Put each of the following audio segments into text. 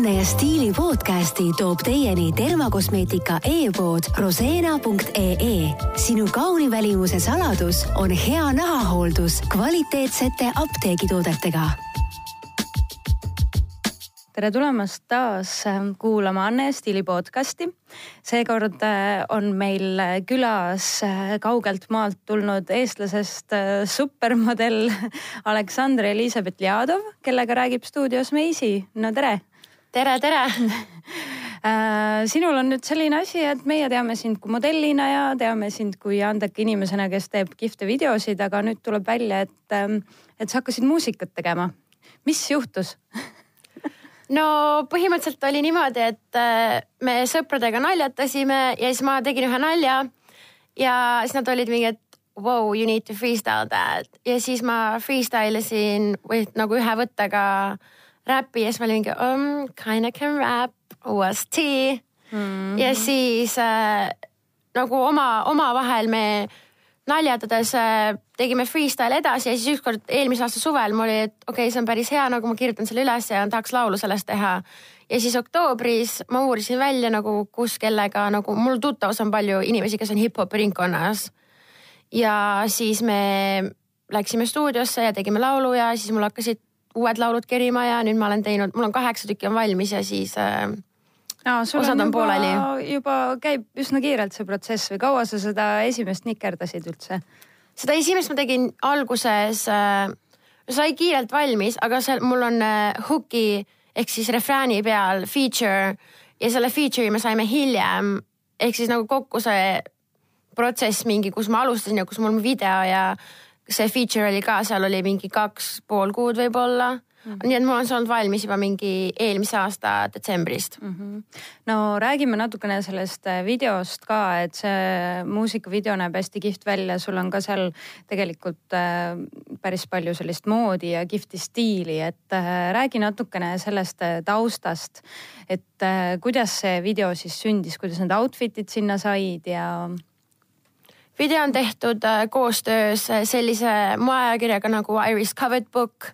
Anne ja Stiili podcasti toob teieni tervakosmeetika e-pood roseena.ee. sinu kauni välimuse saladus on hea nahahooldus kvaliteetsete apteegitoodetega tere tulemast taas ähm, kuulama Anne Stiili podcasti. seekord äh, on meil külas äh, kaugelt maalt tulnud eestlasest äh, supermodell Aleksandr Elizabeth Ljadov, kellega räägib stuudios Meisi. no tere. Tere, tere sinul on nüüd selline asi, et meie teame sind kui modellina ja teame sind kui andeka inimesena, kes teeb kihvte videosid, aga nüüd tuleb välja, et, ähm, et sa hakkasid muusikat tegema. mis juhtus no põhimõtteliselt oli niimoodi, et äh, me sõpradega naljatasime ja siis ma tegin ühe nalja. ja siis nad olid mingi, et wow, you need to freestyle that ja siis ma freestyle isin või nagu ühe võttega räpi ja siis ma olin mingi um, kinda can rap, tea mm. -hmm. ja siis äh, nagu oma, omavahel me naljatades äh, tegime freestyle edasi ja siis ükskord eelmise aasta suvel mul oli, et okei okay,, see on päris hea, nagu ma kirjutan selle üles ja tahaks laulu sellest teha. ja siis oktoobris ma uurisin välja nagu, kus kellega nagu mul tuttavas on palju inimesi, kes on hip-hopi ringkonnas. ja siis me läksime stuudiosse ja tegime laulu ja siis mul hakkasid uued laulud kerima ja nüüd ma olen teinud, mul on kaheksa tükki on valmis ja siis äh, no, osad on, on pooleli. juba käib üsna kiirelt see protsess või kaua sa seda esimest nikerdasid üldse? seda esimest ma tegin alguses äh,, sai kiirelt valmis, aga seal mul on äh, hooki ehk siis refrääni peal feature ja selle feature'i me saime hiljem ehk siis nagu kokku see protsess mingi, kus ma alustasin ja kus mul video ja see feature oli ka, seal oli mingi kaks pool kuud võib-olla Mm -hmm. nii et mul on see olnud valmis juba mingi eelmise aasta detsembrist mm. -hmm. no räägime natukene sellest äh, videost ka, et see muusikavideo näeb hästi kihvt välja, sul on ka seal tegelikult äh, päris palju sellist moodi ja kihvti stiili, et äh, räägi natukene sellest äh, taustast. et äh, kuidas see video siis sündis, kuidas need outfit'id sinna said ja video on tehtud äh, koostöös sellise moeajakirjaga nagu Iris Covered Book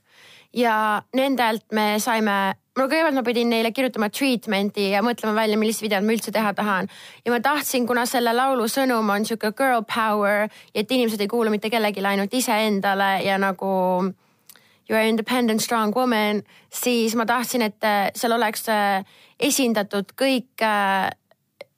ja nendelt me saime no kõigepealt ma pidin neile kirjutama treatment'i ja mõtlema välja, millist videot ma üldse teha tahan. ja ma tahtsin, kuna selle laulu sõnum on sihuke girl power et inimesed ei kuulu mitte kellelegi, ainult iseendale ja nagu you are independent strong woman, siis ma tahtsin, et seal oleks esindatud kõik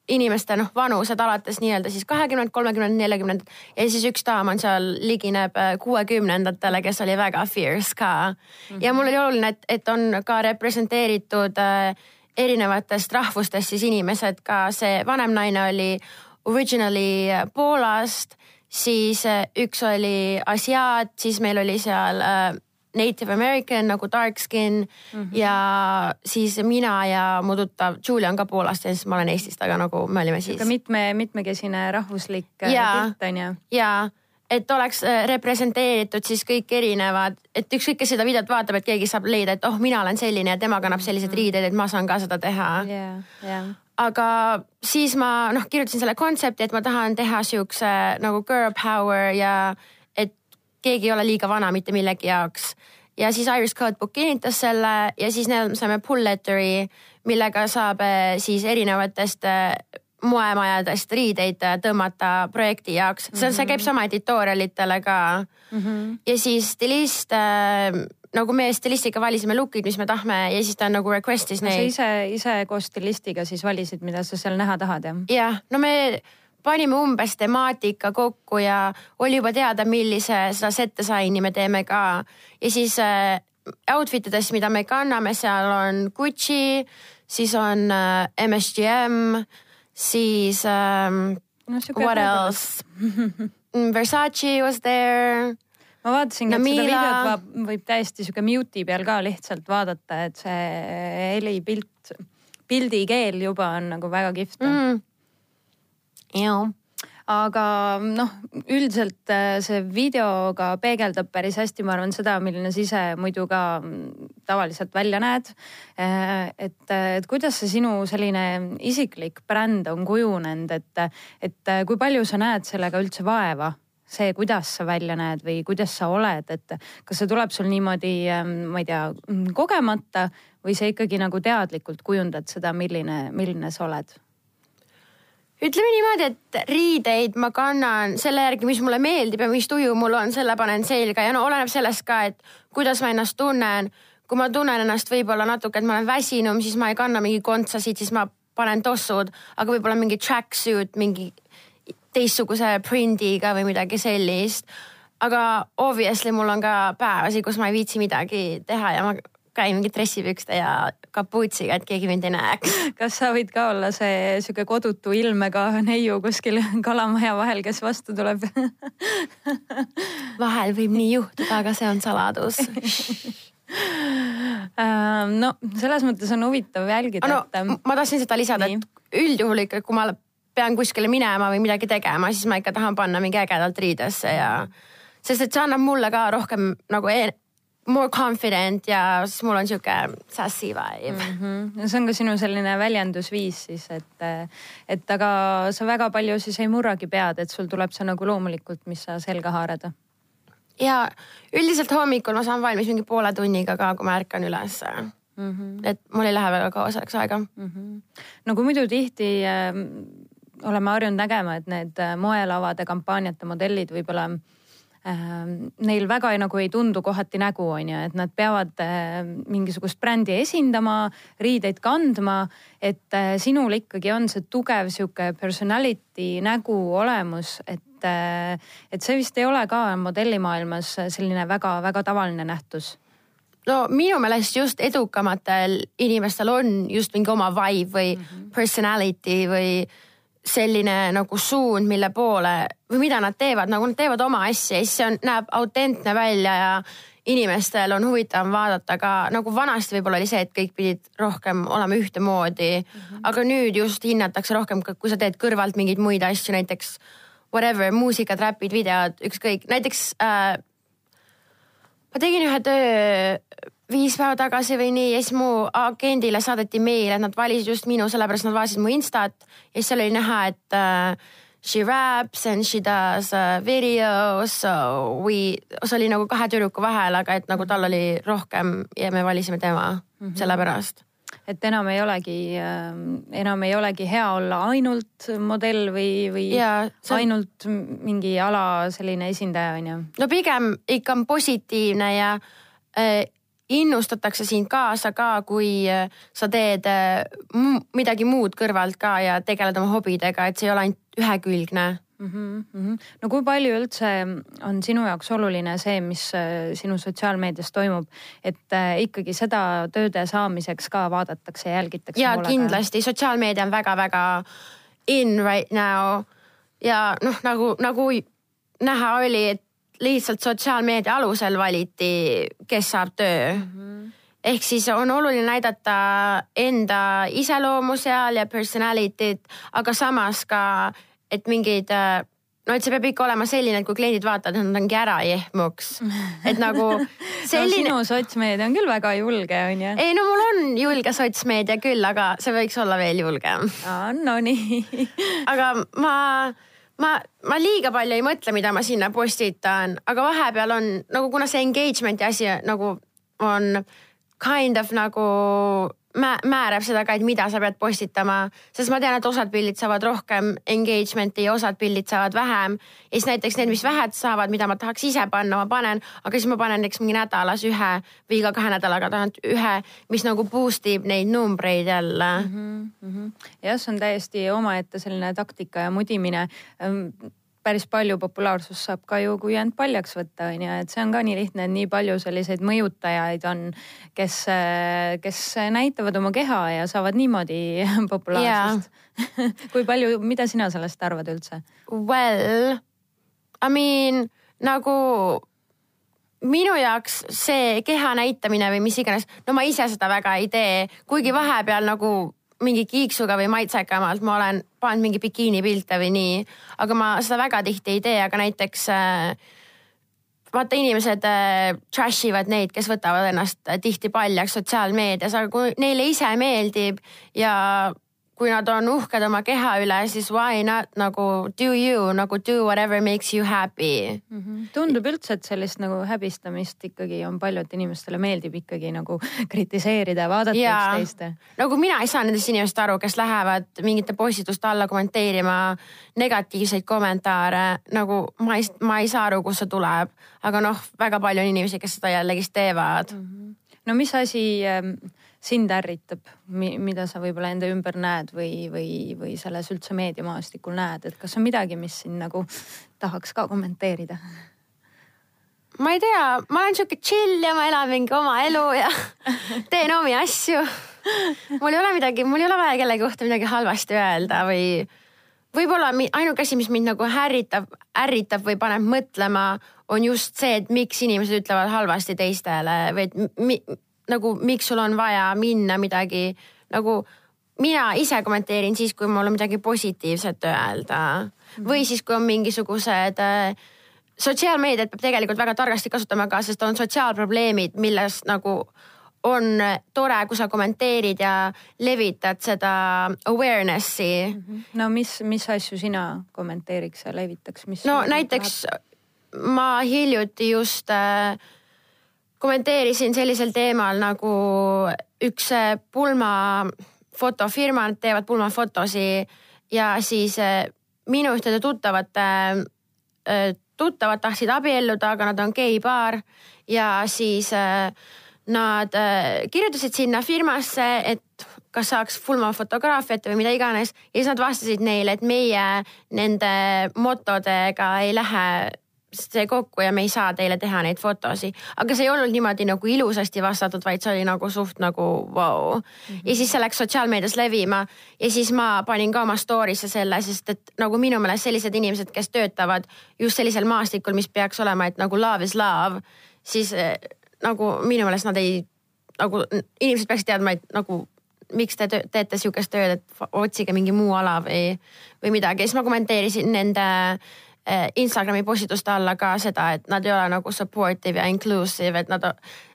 inimeste noh, vanused alates nii-öelda siis kahekümnend, kolmekümnend, neljakümnend ja siis üks daam on seal ligineb äh, kuuekümnendatele, kes oli väga fierce ka mm. -hmm. ja mul oli oluline, et, et on ka representeeritud äh, erinevatest rahvustest siis inimesed, ka see vanem naine oli originally Poolast, siis äh, üks oli asiaat, siis meil oli seal äh, Native American nagu dark skin mm -hmm. ja siis mina ja mu tuttav Julia on ka Poolast ja siis ma olen Eestist, aga nagu me olime siis. mitme, mitmekesine rahvuslik äh, pilt on ju. ja, et oleks äh, representeeritud siis kõik erinevad, et ükskõik, kes seda videot vaatab, et keegi saab leida, et oh, mina olen selline ja tema kannab selliseid -hmm. riideid, et ma saan ka seda teha yeah,. Yeah. aga siis ma noh, kirjutasin selle kontsepti, et ma tahan teha siukse nagu girl power ja keegi ei ole liiga vana mitte millegi jaoks. ja siis Iris Codebook kinnitas selle ja siis me saime pull letter'i, millega saab eh, siis erinevatest eh, moemajadest riideid eh, tõmmata projekti jaoks, see on, see käib mhm. sama editorialitele ka mm. -hmm. ja siis stilist nagu me stilistiga valisime look'id, mis me tahame ja siis ta nagu request'is neid. sa ise, ise koos stilistiga siis valisid, mida sa seal näha tahad jah? jah, no me panime umbes temaatika kokku ja oli juba teada, millise seda set design'i me teeme ka. ja siis äh, outfit idest, mida me kanname, seal on Gucci, siis on äh, MSGM, siis ähm, no, what else? Versace was there. Ma vaatasingi, et seda videot võib täiesti sihuke mute'i peal ka lihtsalt vaadata, et see helipilt, pildikeel juba on nagu väga kihvt. Mm aga noh, üldiselt äh, see video ka peegeldab päris hästi, ma arvan, seda, milline sa ise muidu ka mm, tavaliselt välja näed. Äh, et, et kuidas see sinu selline isiklik bränd on kujunenud, et, et kui palju sa näed sellega üldse vaeva? see, kuidas sa välja näed või kuidas sa oled, et kas see tuleb sul niimoodi, ähm, ma ei tea, kogemata või sa ikkagi nagu teadlikult kujundad seda, milline, milline sa oled? Ütleme niimoodi, et riideid ma kannan selle järgi, mis mulle meeldib ja mis tuju mul on, selle panen selga ja no oleneb sellest ka, et kuidas ma ennast tunnen. kui ma tunnen ennast võib-olla natuke, et ma olen väsinum, siis ma ei kanna mingi kontsasid, siis ma panen tossud, aga võib-olla mingi tracksuit, mingi teistsuguse prindiga või midagi sellist. aga obviously mul on ka päevasid, kus ma ei viitsi midagi teha ja ma käin mingi dressipükste ja kapuutsiga, et keegi mind ei näeks. kas sa võid ka olla see sihuke kodutu ilmega neiu kuskil kalamaja vahel, kes vastu tuleb vahel võib nii juhtuda, aga see on saladus ähm, no selles mõttes on huvitav jälgida. no et... Ähm, ma tahtsin seda lisada, et üldjuhul ikka, kui ma pean kuskile minema või midagi tegema, siis ma ikka tahan panna mingi ägedalt riidesse ja sest et see annab mulle ka rohkem nagu e more confident ja siis mul on sihuke sassy vibe mm. -hmm. see on ka sinu selline väljendusviis siis, et, et aga sa väga palju siis ei murragi pead, et sul tuleb see nagu loomulikult, mis sa selga haarad. ja üldiselt hommikul ma saan valmis mingi poole tunniga ka, kui ma ärkan üles mm. -hmm. et mul ei lähe väga kaua selleks aega mm. -hmm. no kui muidu tihti äh, oleme harjunud nägema, et need äh, moelavade kampaaniate modellid võib-olla äh, neil väga ei, nagu ei tundu kohati nägu, on ju, et nad peavad äh, mingisugust brändi esindama, riideid kandma. et äh, sinul ikkagi on see tugev sihuke personality nägu olemus, et äh,, et see vist ei ole ka modellimaailmas selline väga-väga tavaline nähtus no minu meelest just edukamatel inimestel on just mingi oma vibe või mm -hmm. personality või selline nagu suund, mille poole või mida nad teevad, nagu nad teevad oma asja ja siis see on, näeb autentne välja ja inimestel on huvitav vaadata ka nagu vanasti võib-olla oli see, et kõik pidid rohkem olema ühtemoodi mm. -hmm. aga nüüd just hinnatakse rohkem, kui sa teed kõrvalt mingeid muid asju, näiteks whatever, muusikad, räpid, videod, ükskõik, näiteks äh, ma tegin ühe töö viis päeva tagasi või nii ja siis mu agendile saadeti meil, et nad valisid just minu, sellepärast nad vaatasid mu instat ja siis seal oli näha, et uh, she raps and she does uh, videos, so we, see oli nagu kahe tüdruku vahel, aga et nagu tal oli rohkem ja me valisime tema mm -hmm. sellepärast et enam ei olegi äh,, enam ei olegi hea olla ainult modell või, või ja, see... ainult mingi ala selline esindaja on ju? no pigem ikka on positiivne ja innustatakse sind kaasa ka, kui äh, sa teed äh, midagi muud kõrvalt ka ja tegeled oma hobidega, et see ei ole ainult ühekülgne mm. -hmm. no kui palju üldse on sinu jaoks oluline see, mis äh, sinu sotsiaalmeedias toimub, et ikkagi seda tööde saamiseks ka vaadatakse ja jälgitakse? ja kindlasti, sotsiaalmeedia on väga-väga in right now ja noh, nagu, nagu näha oli, et lihtsalt sotsiaalmeedia alusel valiti, kes saab töö mm. -hmm. ehk siis on oluline näidata enda iseloomu seal ja personality't, aga samas ka, et mingeid no et see peab ikka olema selline, et kui kliendid vaatavad, nad ongi ära jehmuks. et nagu selline no,. sinu sotsmeedia on küll väga julge, on ju? ei no mul on julge sotsmeedia küll, aga see võiks olla veel julgem. no nii aga ma ma, ma liiga palju ei mõtle, mida ma sinna postitan, aga vahepeal on nagu, kuna see engagement'i asi nagu on kind of nagu määrab seda ka, et mida sa pead postitama, sest ma tean, et osad pildid saavad rohkem engagement'i ja osad pildid saavad vähem. ja siis näiteks need, mis vähed saavad, mida ma tahaks ise panna, ma panen, aga siis ma panen näiteks mingi nädalas ühe või iga kahe nädalaga tagant ühe, mis nagu boost ib neid numbreid jälle mm. -hmm. jah, see on täiesti omaette selline taktika ja mudimine ehm, päris palju populaarsust saab ka ju, kui end paljaks võtta, on ju, et see on ka nii lihtne, et nii palju selliseid mõjutajaid on, kes, kes näitavad oma keha ja saavad niimoodi populaarsust yeah. kui palju, mida sina sellest arvad üldse? Well, I mean nagu minu jaoks see keha näitamine või mis iganes, no ma ise seda väga ei tee, kuigi vahepeal nagu mingi kiiksuga või maitsekamalt ma olen pannud mingi bikiinipilte või nii, aga ma seda väga tihti ei tee, aga näiteks äh, vaata, inimesed äh, trash ivad neid, kes võtavad ennast tihti paljaks sotsiaalmeedias, aga kui neile ise meeldib ja kui nad on uhked oma keha üle, siis why not nagu do you nagu do whatever makes you happy mm. -hmm. tundub üldse, et sellist nagu häbistamist ikkagi on palju, et inimestele meeldib ikkagi nagu kritiseerida ja vaadata üksteist. nagu mina ei saa nendest inimestest aru, kes lähevad mingite postituste alla kommenteerima negatiivseid kommentaare, nagu ma ei, ma ei saa aru, kust see tuleb, aga noh, väga palju on inimesi, kes seda jällegist teevad mm. -hmm. no mis asi ähm, sind ärritab, mida sa võib-olla enda ümber näed või, või, või selles üldse meediamaastikul näed, et kas on midagi, mis sind nagu tahaks ka kommenteerida? ma ei tea, ma olen sihuke chill ja ma elan mingi oma elu ja teen omi asju. mul ei ole midagi, mul ei ole vaja kellegi kohta midagi halvasti öelda või võib-olla ainuke asi, mis mind nagu ärritab, ärritab või paneb mõtlema, on just see, et miks inimesed ütlevad halvasti teistele või et mi, nagu miks sul on vaja minna midagi nagu mina ise kommenteerin siis, kui mul on midagi positiivset öelda või siis, kui on mingisugused äh, sotsiaalmeediat peab tegelikult väga targasti kasutama ka, sest on sotsiaalprobleemid, millest nagu on tore, kui sa kommenteerid ja levitad seda awareness'i no mis, mis asju sina kommenteeriks ja levitaks, mis? no näiteks tahab? ma hiljuti just äh, kommenteerisin sellisel teemal nagu üks pulmafotofirma, nad teevad pulmafotosi ja siis äh, minu ühtede tuttavate, äh, tuttavad tahtsid abielluda, aga nad on geipaar ja siis nad kirjutasid sinna firmasse, et kas saaks pulmafotograafiat või mida iganes ja siis nad vastasid neile, et meie nende motodega ei lähe see kokku ja me ei saa teile teha neid fotosid. aga see ei olnud niimoodi nagu ilusasti vastatud, vaid see oli nagu suht nagu vau wow. mm. -hmm. ja siis see läks sotsiaalmeedias levima ja siis ma panin ka oma story'sse selle, sest et nagu minu meelest sellised inimesed, kes töötavad just sellisel maastikul, mis peaks olema, et nagu love is love, siis eh, nagu minu meelest nad ei, nagu inimesed peaksid teadma, et nagu miks te teete sihukest tööd, et otsige mingi muu ala või, või midagi. siis ma kommenteerisin nende äh, Instagrami postituste alla ka seda, et nad ei ole nagu supportive ja inclusive, et nad,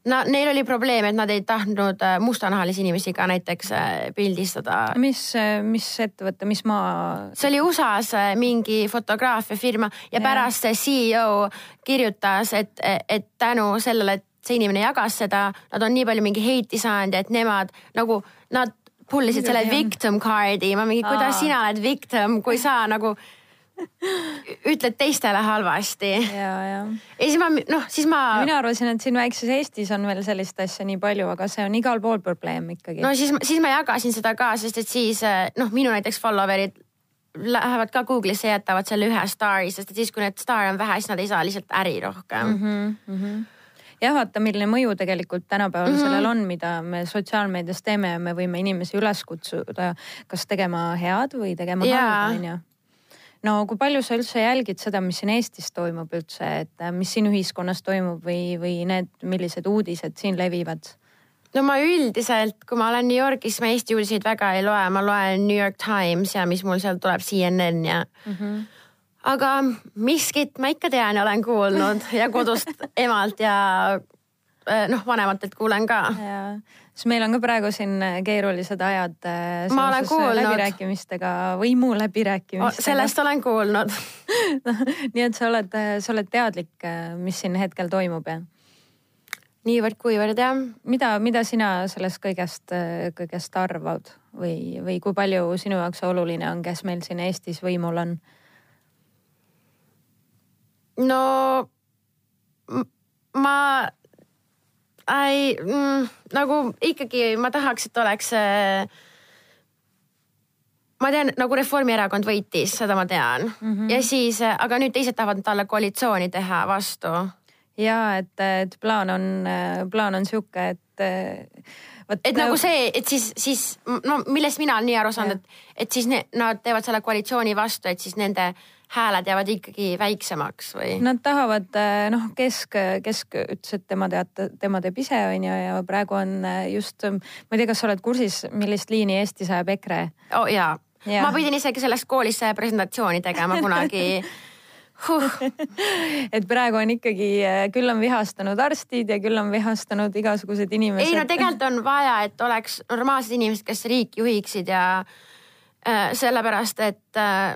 nad, neil oli probleem, et nad ei tahtnud eh, mustanahalisi inimesi ka näiteks eh, pildistada. mis, mis ettevõte, mis maa? see oli USA-s mingi fotograafiafirma ja, ja pärast see CEO kirjutas, et, et tänu sellele, et see inimene jagas seda, nad on nii palju mingi heiti saanud ja et nemad nagu nad pullisid selle victim card'i, ma mingi, kuidas sina oled victim, kui sa nagu ütled teistele halvasti. ja, ja. ja siis ma noh, siis ma. mina arvasin, et siin väikses Eestis on veel sellist asja nii palju, aga see on igal pool probleem ikkagi. no siis, siis ma jagasin seda ka, sest et siis noh, minu näiteks follower'id lähevad ka Google'isse jätavad selle ühe staari, sest et siis, kui need staare on vähe, siis nad ei saa lihtsalt äri rohkem mm. -hmm, mm -hmm jah, vaata, milline mõju tegelikult tänapäeval mm -hmm. sellel on, mida me sotsiaalmeedias teeme ja me võime inimesi üles kutsuda, kas tegema head või tegema halba, onju no kui palju sa üldse jälgid seda, mis siin Eestis toimub üldse, et äh, mis siin ühiskonnas toimub või, või need, millised uudised siin levivad? no ma üldiselt, kui ma olen New Yorgis, ma Eesti uudiseid väga ei loe, ma loen New York Times ja mis mul seal tuleb, CNN ja mm. -hmm aga miskit ma ikka tean ja olen kuulnud ja kodust emalt ja äh, noh, vanematelt kuulen ka siis meil on ka praegu siin äh, keerulised ajad äh, seoses äh, läbirääkimistega, võimu läbirääkimistega. sellest olen kuulnud no, nii et sa oled, sa oled teadlik, mis siin hetkel toimub ja? niivõrd-kuivõrd jah. mida, mida sina sellest kõigest, kõigest arvad või, või kui palju sinu jaoks oluline on, kes meil siin Eestis võimul on? no ma ei mm,, nagu ikkagi ma tahaks, et oleks äh, ma tean, nagu Reformierakond võitis, seda ma tean mm. -hmm. ja siis, äh, aga nüüd teised tahavad talle koalitsiooni teha vastu. ja et, et plaan on, äh, plaan on sihuke, et. Võt, et nagu see, et siis, siis no millest mina olen nii aru saanud, et, et siis ne, nad teevad selle koalitsiooni vastu, et siis nende äh, hääled jäävad ikkagi väiksemaks või? Nad tahavad, eh, noh, Kesk, Kesk ütles, et tema teab, tema teeb ise, on ju, ja praegu on eh, just, ma ei tea, kas sa oled kursis, millist liini Eestis ajab EKRE? oh, jaa ja., ma pidin isegi selles koolis presentatsiooni tegema kunagi huh. et praegu on ikkagi, eh, küll on vihastunud arstid ja küll on vihastunud igasugused inimesed. ei no tegelikult on vaja, et oleks normaalsed inimesed, kes riiki juhiksid ja sellepärast et äh,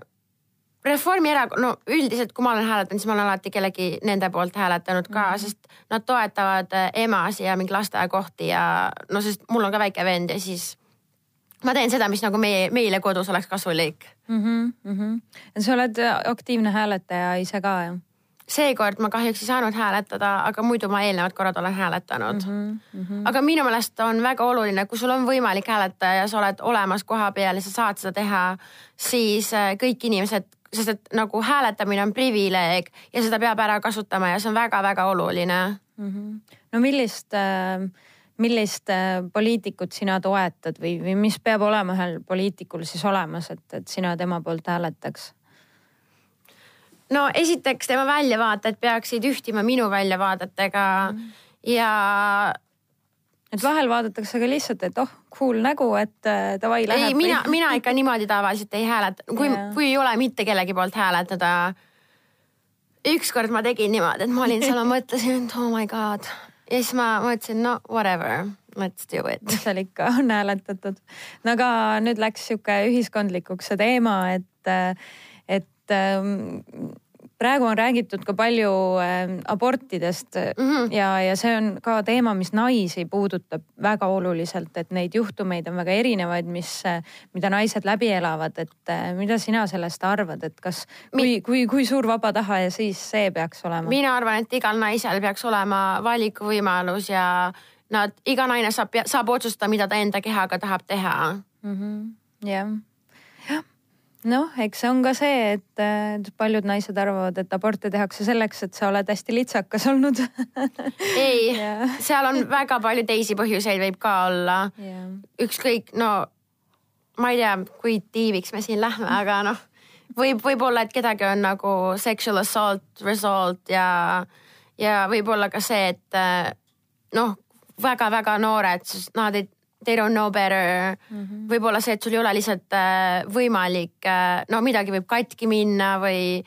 Reformierakond, no üldiselt, kui ma olen hääletanud, siis ma olen alati kellegi nende poolt hääletanud ka mm, -hmm. sest nad toetavad äh, emasid ja mingi lasteaiakohti ja no sest mul on ka väike vend ja siis ma teen seda, mis nagu meie, meile kodus oleks kasulik mm. -hmm, mm -hmm. sa oled aktiivne hääletaja ise ka jah? seekord ma kahjuks ei saanud hääletada, aga muidu ma eelnevad korrad olen hääletanud mm. -hmm. aga minu meelest on väga oluline, kui sul on võimalik hääletada ja sa oled olemas koha peal ja sa saad seda teha, siis äh, kõik inimesed, sest et nagu hääletamine on privileeg ja seda peab ära kasutama ja see on väga-väga oluline mm. -hmm. no millist äh millist äh, poliitikut sina toetad või, või mis peab olema ühel poliitikul siis olemas, et, et sina tema poolt hääletaks? no esiteks tema väljavaated peaksid ühtima minu väljavaadetega mm. ja. Et vahel vaadatakse ka lihtsalt, et oh, cool nägu, et äh, davai läheb. ei, mina, mina ikka niimoodi tavaliselt ei hääleta, kui yeah., kui ei ole mitte kellegi poolt hääletada. ükskord ma tegin niimoodi, et ma olin seal, ma mõtlesin, et oh my god ja siis ma mõtlesin, no whatever, let's do it. seal ikka on hääletatud. no aga nüüd läks sihuke ühiskondlikuks see teema, et, et ähm, praegu on räägitud ka palju äh, abortidest mm -hmm. ja, ja see on ka teema, mis naisi puudutab väga oluliselt, et neid juhtumeid on väga erinevaid, mis, mida naised läbi elavad, et äh, mida sina sellest arvad, et kas, kui, kui, kui suur vaba taha ja siis see peaks olema? mina arvan, et igal naisel peaks olema valikuvõimalus ja nad, iga naine saab, saab otsustada, mida ta enda kehaga tahab teha. -hmm. jah noh, eks see on ka see, et paljud naised arvavad, et aborte tehakse selleks, et sa oled hästi litsakas olnud. Ei seal on väga palju teisi põhjuseid võib ka olla. ükskõik, no ma ei tea, kui tiiviks me siin lähme, aga noh, võib, võib-olla, et kedagi on nagu sexual assault result ja, ja võib-olla ka see, et noh, väga-väga noored, nad ei they don't know better mm -hmm.. võib-olla see, et sul ei ole lihtsalt äh, võimalik äh,, no midagi võib katki minna või,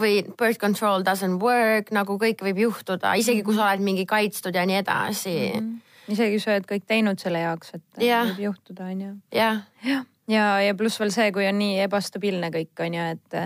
või birth control doesn't work, nagu kõike võib juhtuda, isegi kui sa oled mingi kaitstud ja nii edasi mm. -hmm. isegi kui sa oled kõik teinud selle jaoks, et yeah. võib juhtuda, on ju. jah. ja, ja, ja pluss veel see, kui on nii ebastabiilne kõik on ju, et,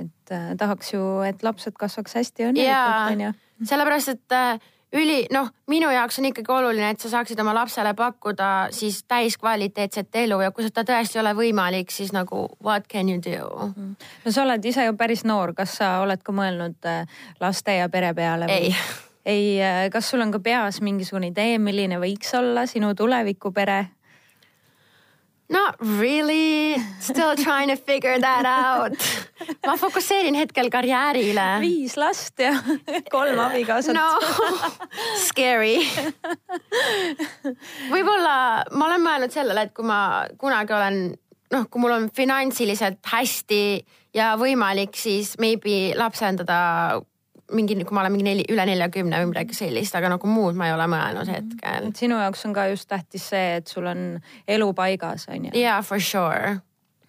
et tahaks ju, et lapsed kasvaks hästi õnnelikult on ju. sellepärast, et äh, üli, noh, minu jaoks on ikkagi oluline, et sa saaksid oma lapsele pakkuda siis täiskvaliteetset elu ja kui seda tõesti ei ole võimalik, siis nagu what can you do? Mm. no sa oled ise ju päris noor, kas sa oled ka mõelnud äh, laste ja pere peale? ei ei, äh, kas sul on ka peas mingisugune idee, milline võiks olla sinu tulevikupere? Not really, still trying to figure that out. ma fokusseerin hetkel karjäärile. viis last ja kolm abikaasat. no, scary. võib-olla ma olen mõelnud sellele, et kui ma kunagi olen noh, kui mul on finantsiliselt hästi ja võimalik, siis maybe lapsendada mingi, kui ma olen mingi neli, üle neljakümne või midagi sellist, aga nagu muud ma ei ole mõelnud hetkel. sinu jaoks on ka just tähtis see, et sul on elu paigas, on ju? jaa, for sure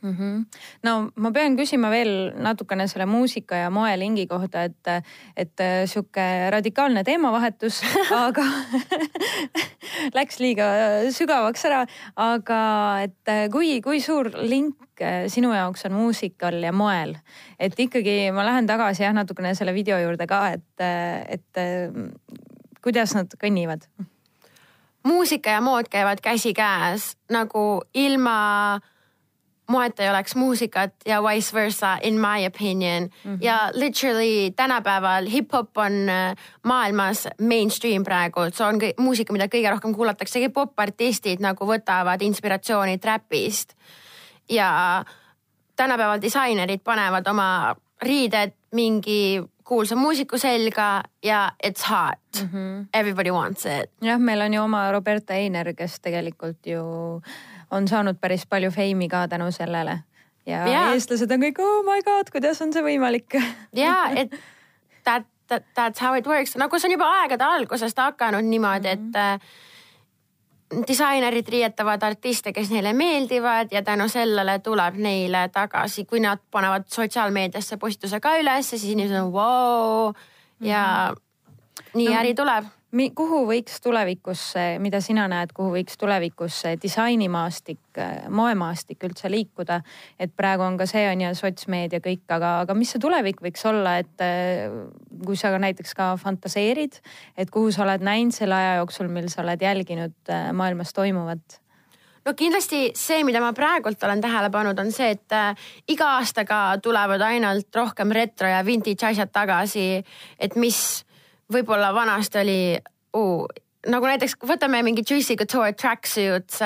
mm. -hmm. no ma pean küsima veel natukene selle muusika ja moelingi kohta, et, et äh, sihuke radikaalne teemavahetus aga läks liiga sügavaks ära, aga et äh, kui, kui suur link äh, sinu jaoks on muusikal ja moel, et ikkagi ma lähen tagasi jah, natukene selle video juurde ka, et, et kuidas nad kõnnivad? muusika ja mood käivad käsikäes nagu ilma moeta ei oleks muusikat ja vice versa in my opinion mm. -hmm. ja literally tänapäeval hip-hop on äh, maailmas mainstream praegu, see on muusika, mida kõige rohkem kuulatakse, popartistid nagu võtavad inspiratsiooni trapist. ja tänapäeval disainerid panevad oma riided mingi kuulsa muusiku selga ja it's hot mm. -hmm. Everybody wants it. jah, meil on ju oma Roberta Einer, kes tegelikult ju on saanud päris palju feimi ka tänu sellele. ja yeah. eestlased on kõik, oh my god, kuidas on see võimalik ja, et that, that, that's how it works, nagu see on juba aegade algusest hakanud niimoodi, et mm -hmm. disainerid riietavad artiste, kes neile meeldivad ja tänu sellele tuleb neile tagasi, kui nad panevad sotsiaalmeediasse postituse ka üles, siis inimesed on vau wow, ja mm -hmm. nii no, äri tuleb kuhu võiks tulevikus, mida sina näed, kuhu võiks tulevikus disainimaastik, moemaastik üldse liikuda? et praegu on ka see on ju sotsmeedia kõik, aga, aga mis see tulevik võiks olla, et kui sa ka näiteks ka fantaseerid, et kuhu sa oled näinud selle aja jooksul, mil sa oled jälginud maailmas toimuvat? no kindlasti see, mida ma praegult olen tähele pannud, on see, et äh, iga aastaga tulevad ainult rohkem retro ja vintage asjad tagasi, et mis võib-olla vanasti oli uh, nagu näiteks võtame mingi Juicy Couture tracksuit,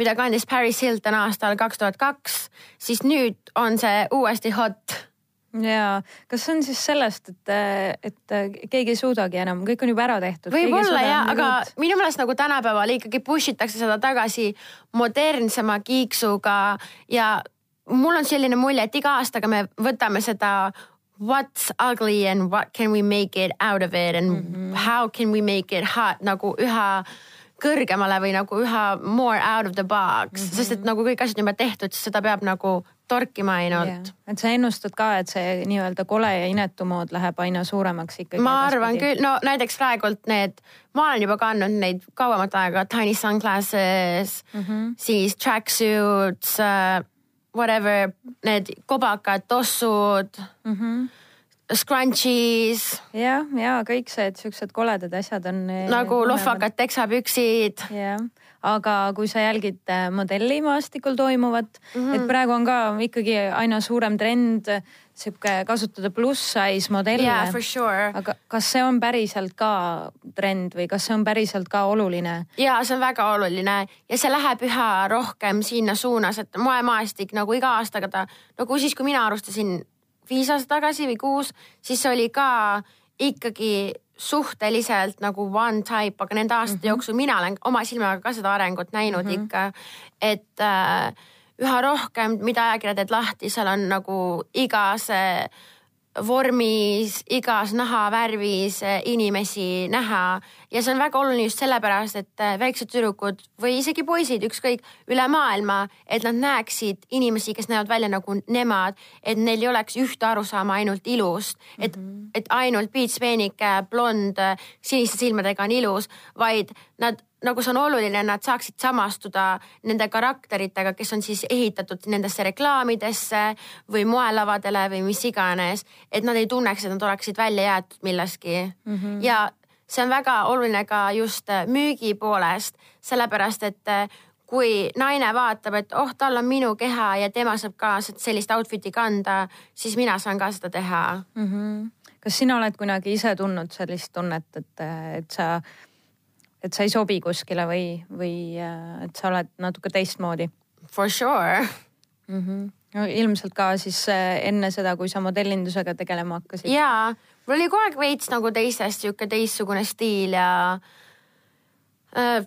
mida kandis Paris Hilton aastal kaks tuhat kaks, siis nüüd on see uuesti hot ja kas see on siis sellest, et, et keegi ei suudagi enam, kõik on juba ära tehtud? võib-olla ja, aga uut. minu meelest nagu tänapäeval ikkagi push itakse seda tagasi modernsema kiiksuga ja mul on selline mulje, et iga aastaga me võtame seda what's ugly and what can we make it out of it and mm -hmm. how can we make it hot nagu üha kõrgemale või nagu üha more out of the box mm, -hmm. sest et nagu kõik asjad on juba tehtud, siis seda peab nagu torkima ainult yeah.. et sa ennustad ka, et see nii-öelda kole ja inetu mood läheb aina suuremaks ikkagi? ma arvan küll, no näiteks praegult need, ma olen juba kandnud neid kauemat aega, tiny sunglasses mm, -hmm. siis tracksuits uh,, whatever, need kobakad, tossud mm. -hmm scrunchies. jah, ja kõik see, et siuksed koledad asjad on. Eh, nagu lohvakad teksapüksid. jah, aga kui sa jälgid äh, modellimaastikul toimuvat mm, -hmm. et praegu on ka ikkagi aina suurem trend sihuke kasutada pluss-size modelle yeah,. Sure. aga kas see on päriselt ka trend või kas see on päriselt ka oluline? ja see on väga oluline ja see läheb üha rohkem sinna suunas, et moemaastik nagu iga aastaga ta nagu siis, kui mina alustasin viis aastat tagasi või kuus, siis oli ka ikkagi suhteliselt nagu one type, aga nende aastate mm -hmm. jooksul mina olen oma silmaga ka seda arengut näinud mm -hmm. ikka, et äh, üha rohkem, mida ajakirja teed lahti, seal on nagu iga see vormis, igas nahavärvis eh, inimesi näha ja see on väga oluline just sellepärast, et eh, väiksed tüdrukud või isegi poisid, ükskõik üle maailma, et nad näeksid inimesi, kes näevad välja nagu nemad, et neil ei oleks ühte arusaama ainult ilust, et mm, -hmm. et ainult piitspeenike, blond, siniste silmadega on ilus, vaid nad nagu see on oluline, nad saaksid samastuda nende karakteritega, kes on siis ehitatud nendesse reklaamidesse või moelavadele või mis iganes, et nad ei tunneks, et nad oleksid välja jäetud milleski mm. -hmm. ja see on väga oluline ka just müügi poolest, sellepärast et kui naine vaatab, et oh, tal on minu keha ja tema saab ka sellist outfit'i kanda, siis mina saan ka seda teha mm. -hmm. kas sina oled kunagi ise tundnud sellist tunnet, et, et sa et sa ei sobi kuskile või, või äh, et sa oled natuke teistmoodi? For sure mm. -hmm. no ilmselt ka siis äh, enne seda, kui sa modellindusega tegelema hakkasid. jaa, mul oli kogu aeg veits nagu teistest sihuke teistsugune stiil ja äh,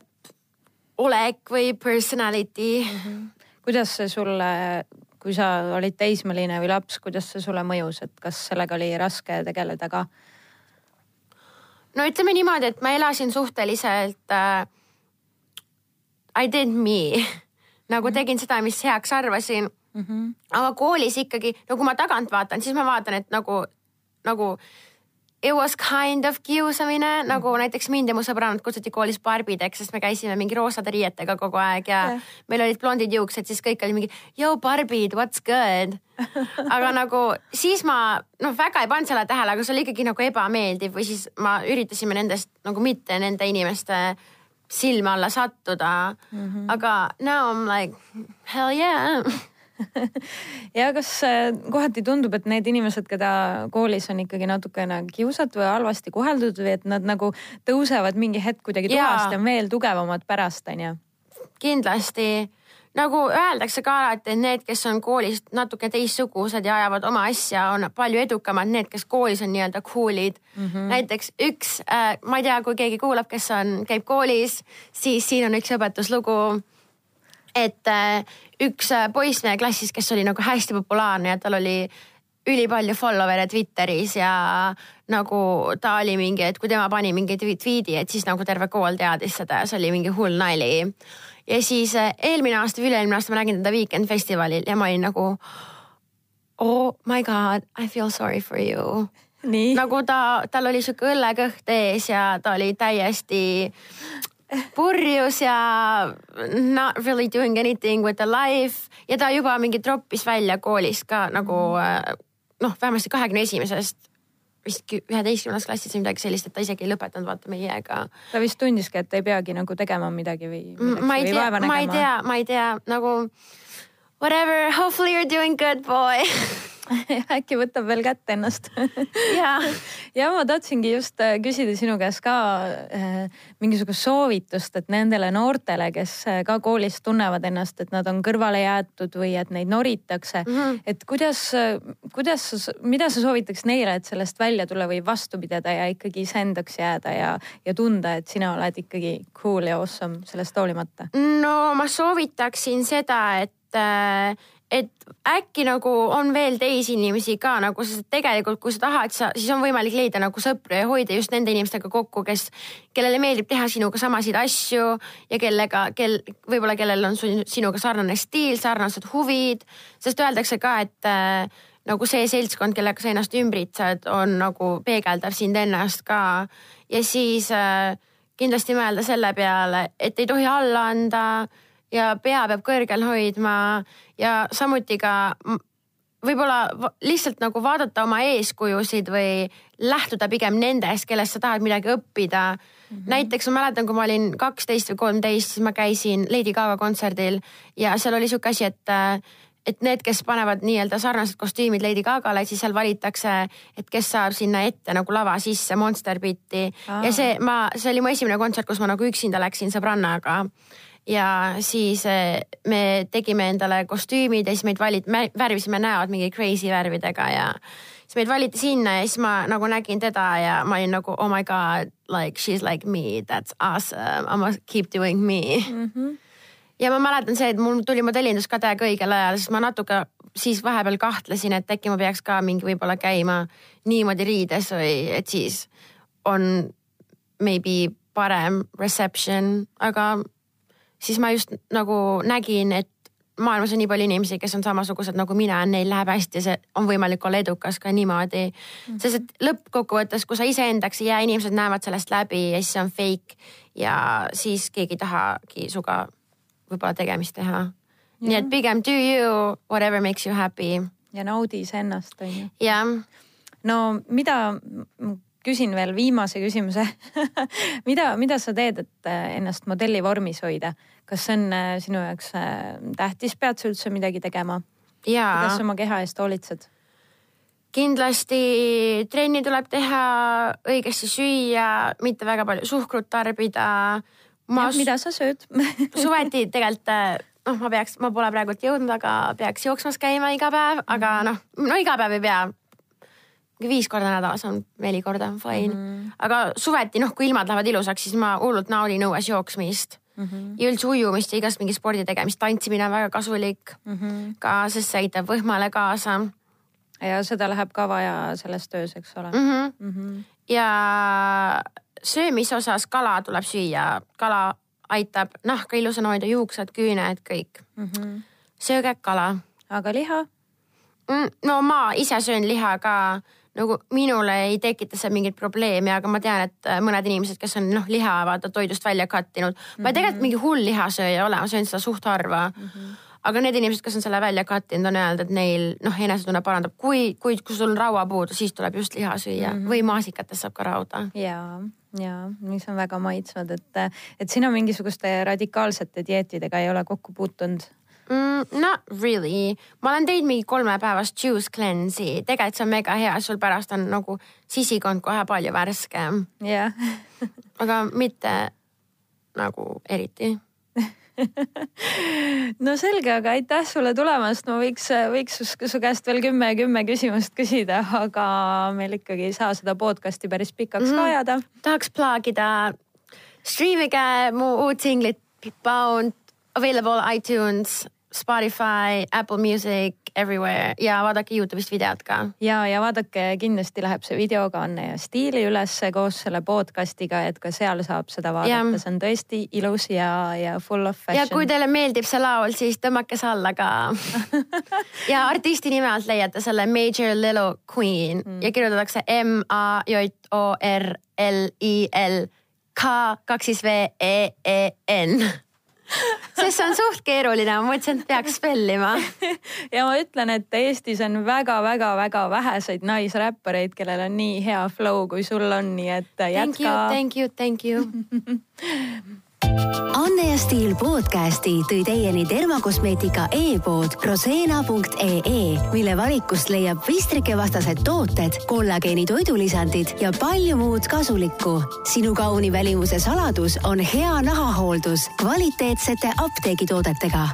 olek või personality mm. -hmm. kuidas see sulle, kui sa olid teismeline või laps, kuidas see sulle mõjus, et kas sellega oli raske tegeleda ka? no ütleme niimoodi, et ma elasin suhteliselt äh, I did me nagu mhm. tegin seda, mis heaks arvasin mm. -hmm. aga koolis ikkagi, no kui ma tagant vaatan, siis ma vaatan, et nagu, nagu it was kind of kiusamine mm., nagu näiteks mind ja mu sõbrannad kutsuti koolis barbideks, sest me käisime mingi roosade riietega kogu aeg ja yeah. meil olid blondid juuksed, siis kõik oli mingi yo barbid, what's good aga nagu siis ma noh, väga ei pannud selle tähele, aga see oli ikkagi nagu ebameeldiv või siis ma üritasime nendest nagu mitte nende inimeste silme alla sattuda mm. -hmm. aga now I m like hell yeah ja kas äh, kohati tundub, et need inimesed, keda koolis on ikkagi natukene kiusatud või halvasti koheldud või et nad nagu tõusevad mingi hetk kuidagi tuhast ja on veel tugevamad pärast, onju? kindlasti nagu öeldakse ka alati, et need, kes on koolis natuke teistsugused ja ajavad oma asja, on palju edukamad, need, kes koolis on nii-öelda cool'id mm. -hmm. näiteks üks äh,, ma ei tea, kui keegi kuulab, kes on, käib koolis, siis siin on üks õpetuslugu et äh, üks äh, poiss meie klassis, kes oli nagu hästi populaarne ja tal oli ülipalju follower'e Twitteris ja nagu ta oli mingi, et kui tema pani mingi tweet'i, et siis nagu terve kool teadis seda ja see oli mingi hull nali. ja siis äh, eelmine aasta või üle-eelmine aasta ma nägin teda Weekend festivalil ja ma olin nagu oh my god, I feel sorry for you nagu ta, tal oli sihuke õllekõht ees ja ta oli täiesti purjus ja not really doing anything with the life ja ta juba mingi troppis välja koolist ka nagu äh, noh, vähemasti kahekümne esimesest vist kü- üheteistkümnendas klassis või midagi sellist, et ta isegi ei lõpetanud vaata meiega. ta vist tundiski, et ei peagi nagu tegema midagi või. ma ei tea, ma ei tea, ma ei tea nagu whatever, hopefully you are doing good boy äkki võtab veel kätte ennast ja, ja ma tahtsingi just äh, küsida sinu käest ka äh, mingisugust soovitust, et nendele noortele, kes äh, ka koolis tunnevad ennast, et nad on kõrvale jäetud või et neid noritakse mm, -hmm. et kuidas, kuidas, mida sa soovitaks neile, et sellest välja tulla või vastu pidada ja ikkagi iseendaks jääda ja, ja tunda, et sina oled ikkagi cool ja awesome sellest hoolimata? no ma soovitaksin seda, et äh, et äkki nagu on veel teisi inimesi ka nagu, sest tegelikult, kui sa tahad, sa, siis on võimalik leida nagu sõpru ja hoida just nende inimestega kokku, kes, kellele meeldib teha sinuga samasid asju ja kellega, kel, võib-olla kellel on sinuga sarnane stiil, sarnased huvid. sest öeldakse ka, et äh, nagu see seltskond, kellega sa ennast ümbritsed, on nagu peegeldab sind ennast ka. ja siis äh, kindlasti mõelda selle peale, et ei tohi alla anda ja pea peab kõrgel hoidma ja samuti ka võib-olla lihtsalt nagu vaadata oma eeskujusid või lähtuda pigem nendest, kellest sa tahad midagi õppida mm. -hmm. näiteks ma mäletan, kui ma olin kaksteist või kolmteist, siis ma käisin Lady Gaga kontserdil ja seal oli sihuke asi, et et need, kes panevad nii-öelda sarnased kostüümid Lady Gagale, siis seal valitakse, et kes saab sinna ette nagu lava sisse Monster Biti ja see, ma, see oli mu esimene kontsert, kus ma nagu üksinda läksin sõbrannaga ja siis eh, me tegime endale kostüümid ja siis meid valiti, me värvisime näod mingi crazy värvidega ja siis meid valiti sinna ja siis ma nagu nägin teda ja ma olin nagu oh my god, like she is like me, that's awesome, I must keep doing me mm. -hmm. ja ma mäletan see, et mul tuli modellindus ka täiega õigel ajal, sest ma natuke siis vahepeal kahtlesin, et äkki ma peaks ka mingi võib-olla käima niimoodi riides või et siis on maybe parem reception, aga siis ma just nagu nägin, et maailmas on nii palju inimesi, kes on samasugused nagu mina neil läheb hästi see on võimalik olla edukas ka niimoodi mm. -hmm. sest et lõppkokkuvõttes, kui sa iseendaks ei jää, inimesed näevad sellest läbi ja siis see on fake ja siis keegi ei tahagi sinuga võib-olla tegemist teha. nii et pigem do you, whatever makes you happy. ja naudi iseennast, on ju. jah. no mida küsin veel viimase küsimuse mida, mida sa teed, et äh, ennast modelli vormis hoida? kas see on äh, sinu jaoks äh, tähtis, pead sa üldse midagi tegema? kuidas sa oma keha eest hoolitsed? kindlasti trenni tuleb teha, õigesti süüa, mitte väga palju suhkrut tarbida. mida sa sööd suveti tegelikult noh, ma peaks, ma pole praegult jõudnud, aga peaks jooksmas käima iga päev, aga mhm. noh, no iga päev ei pea viis korda nädalas on neli korda fine mm. -hmm. aga suveti noh, kui ilmad lähevad ilusaks, siis ma hullult naudin õues jooksmist mm. -hmm. ja üldse ujumist ja igast mingi spordi tegemist, tantsimine on väga kasulik mm -hmm. ka, sest see aitab võhmale kaasa. ja seda läheb ka vaja selles töös, eks ole mm. -hmm. Mm -hmm. ja söömise osas kala tuleb süüa, kala aitab nahka ilusana hoida, juuksed, küüned, kõik mm. -hmm. sööge kala. aga liha? Mm, no ma ise söön liha ka nagu minule ei tekita see mingit probleemi, aga ma tean, et äh, mõned inimesed, kes on noh, liha vaata toidust välja kattinud mm. -hmm. ma tegelikult mhm. mingi hull lihasööja ei ole, ma söön seda suht harva mm. -hmm aga need inimesed, kes on selle välja kattinud, on öelnud, et neil noh, enesetunne parandab, kui, kui, kui sul on rauapuudu, siis tuleb just liha süüa mm -hmm. või maasikatest saab ka rauda. ja, ja mis on väga maitsvad, et, et sina mingisuguste radikaalsete dieetidega ei ole kokku puutunud mm,? Not really, ma olen teinud mingi kolmepäevast juice cleanse'i, tegelikult see on mega hea, sul pärast on nagu sisikond kohe palju värskem. jah aga mitte nagu eriti no selge, aga aitäh sulle tulemast, ma võiks, võiks su käest veel kümme, kümme küsimust küsida, aga meil ikkagi ei saa seda podcast'i päris pikaks mm -hmm. ka ajada. tahaks plaagida, striimige mu uut singlit Bound available iTunes, Spotify, Apple Music everywhere ja vaadake Youtube'ist videot ka. ja, ja vaadake, kindlasti läheb see video ka Anne ja Stiili ülesse koos selle podcast'iga, et ka seal saab seda vaadata, see on tõesti ilus ja, ja full of fashion. ja kui teile meeldib see laul, siis tõmmake see alla ka ja artisti nime alt leiate selle Major Little Queen mm. ja kirjutatakse M A J O R L I L K kaks siis V E E N sest see on suht keeruline, ma mõtlesin, et peaks spellima ja ma ütlen, et Eestis on väga-väga-väga väheseid naisräppareid, kellel on nii hea flow, kui sul on, nii et jätka. Thank you, thank you, thank you Anne ja Stiil podcasti tõi teieni dermakosmeetika e-pood roseena.ee, mille valikust leiab pistrikevastased tooted, kollageeni toidulisandid ja palju muud kasulikku. sinu kauni välimuse saladus on hea nahahooldus kvaliteetsete apteegitoodetega